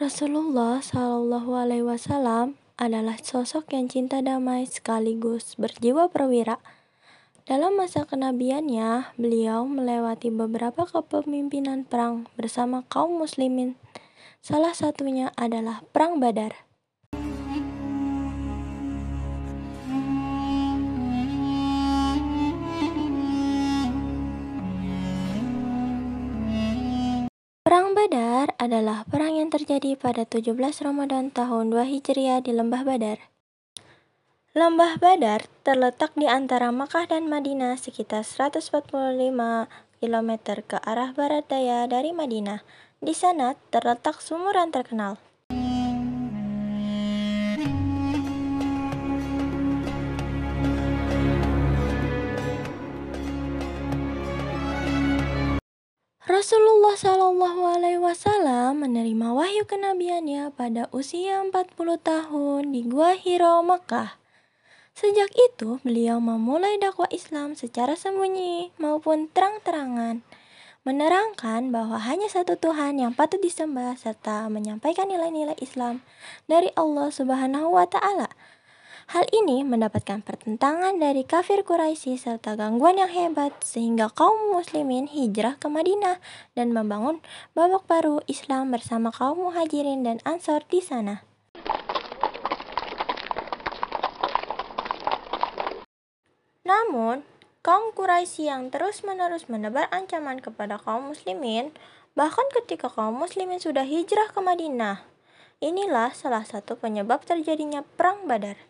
Rasulullah Shallallahu Alaihi Wasallam adalah sosok yang cinta damai sekaligus berjiwa perwira. Dalam masa kenabiannya, beliau melewati beberapa kepemimpinan perang bersama kaum muslimin. Salah satunya adalah Perang Badar. Badar adalah perang yang terjadi pada 17 Ramadan tahun 2 Hijriah di Lembah Badar. Lembah Badar terletak di antara Makkah dan Madinah sekitar 145 km ke arah barat daya dari Madinah. Di sana terletak sumur yang terkenal. Rasulullah Shallallahu Alaihi Wasallam menerima wahyu kenabiannya pada usia 40 tahun di Gua Hiro, Makkah. Sejak itu, beliau memulai dakwah Islam secara sembunyi maupun terang-terangan, menerangkan bahwa hanya satu Tuhan yang patut disembah serta menyampaikan nilai-nilai Islam dari Allah Subhanahu wa taala. Hal ini mendapatkan pertentangan dari kafir Quraisy serta gangguan yang hebat sehingga kaum muslimin hijrah ke Madinah dan membangun babak baru Islam bersama kaum muhajirin dan ansor di sana. Namun, kaum Quraisy yang terus-menerus menebar ancaman kepada kaum muslimin, bahkan ketika kaum muslimin sudah hijrah ke Madinah. Inilah salah satu penyebab terjadinya Perang Badar.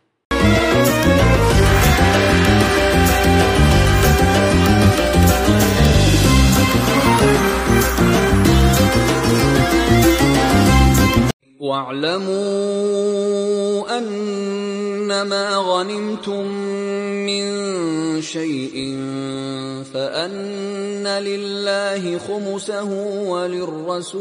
واعلموا أنما غنمتم من شيء فأن لله خمسه وللرسول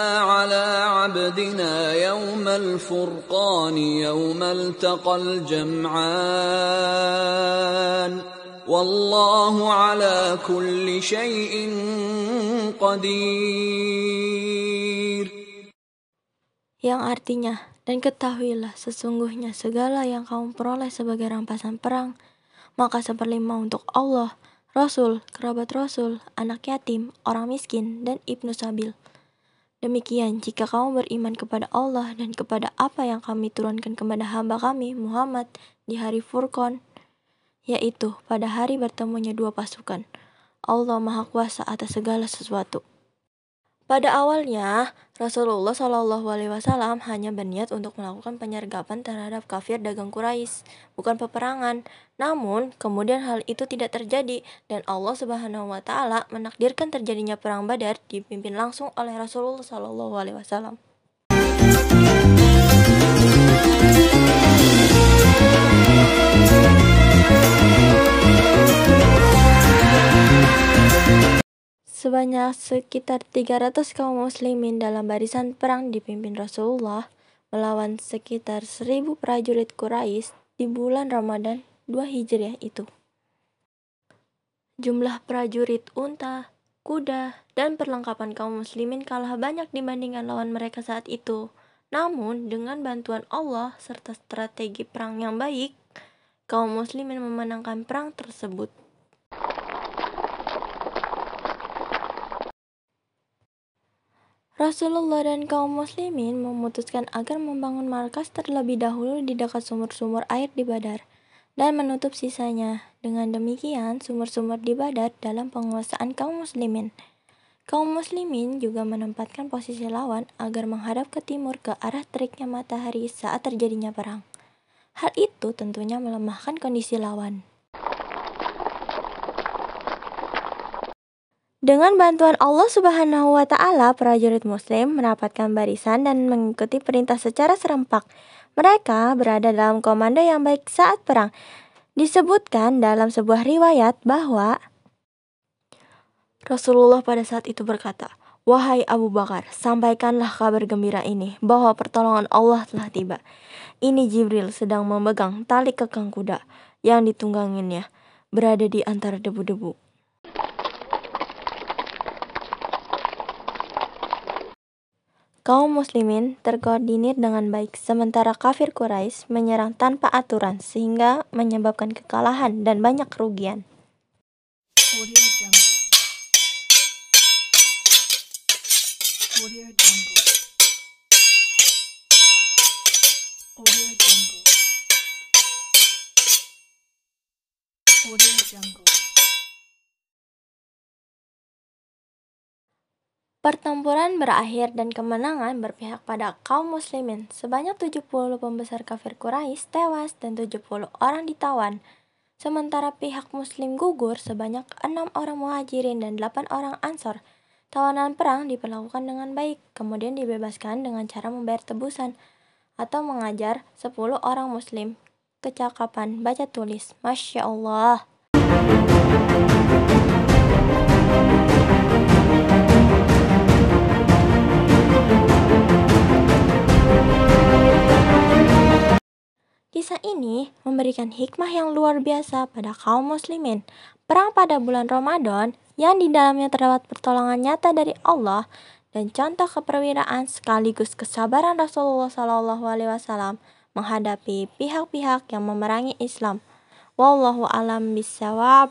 على عبدنا يوم الفرقان يوم التقى الجمعان والله على كل شيء قدير yang artinya, dan ketahuilah sesungguhnya segala yang kamu peroleh sebagai rampasan perang, maka seperlima untuk Allah, Rasul, kerabat Rasul, anak yatim, orang miskin, dan ibnu sabil. Demikian, jika kamu beriman kepada Allah dan kepada apa yang kami turunkan kepada hamba kami, Muhammad, di hari Furqan, yaitu pada hari bertemunya dua pasukan. Allah Maha Kuasa atas segala sesuatu. Pada awalnya, Rasulullah Shallallahu Alaihi Wasallam hanya berniat untuk melakukan penyergapan terhadap kafir dagang Quraisy, bukan peperangan. Namun, kemudian hal itu tidak terjadi dan Allah Subhanahu Wa Taala menakdirkan terjadinya perang Badar dipimpin langsung oleh Rasulullah Shallallahu Alaihi Wasallam. Sebanyak sekitar 300 kaum muslimin dalam barisan perang dipimpin Rasulullah melawan sekitar 1000 prajurit Quraisy di bulan Ramadan 2 Hijriah itu. Jumlah prajurit unta, kuda, dan perlengkapan kaum muslimin kalah banyak dibandingkan lawan mereka saat itu. Namun, dengan bantuan Allah serta strategi perang yang baik, kaum muslimin memenangkan perang tersebut. Rasulullah dan kaum muslimin memutuskan agar membangun markas terlebih dahulu di dekat sumur-sumur air di Badar dan menutup sisanya. Dengan demikian, sumur-sumur di Badar dalam penguasaan kaum muslimin. Kaum muslimin juga menempatkan posisi lawan agar menghadap ke timur ke arah teriknya matahari saat terjadinya perang. Hal itu tentunya melemahkan kondisi lawan. Dengan bantuan Allah Subhanahu wa Ta'ala, prajurit Muslim mendapatkan barisan dan mengikuti perintah secara serempak. Mereka berada dalam komando yang baik saat perang. Disebutkan dalam sebuah riwayat bahwa Rasulullah pada saat itu berkata, Wahai Abu Bakar, sampaikanlah kabar gembira ini bahwa pertolongan Allah telah tiba. Ini Jibril sedang memegang tali kekang kuda yang ditungganginnya, berada di antara debu-debu. Kaum muslimin terkoordinir dengan baik, sementara kafir Quraisy menyerang tanpa aturan sehingga menyebabkan kekalahan dan banyak kerugian. Pertempuran berakhir dan kemenangan berpihak pada kaum muslimin. Sebanyak 70 pembesar kafir Quraisy tewas dan 70 orang ditawan. Sementara pihak muslim gugur sebanyak 6 orang muhajirin dan 8 orang ansor. Tawanan perang diperlakukan dengan baik, kemudian dibebaskan dengan cara membayar tebusan atau mengajar 10 orang muslim kecakapan baca tulis. Masya Allah. ini memberikan hikmah yang luar biasa pada kaum muslimin. Perang pada bulan Ramadan yang di dalamnya terdapat pertolongan nyata dari Allah dan contoh keperwiraan sekaligus kesabaran Rasulullah Shallallahu Alaihi Wasallam menghadapi pihak-pihak yang memerangi Islam. Wallahu alam bisawab.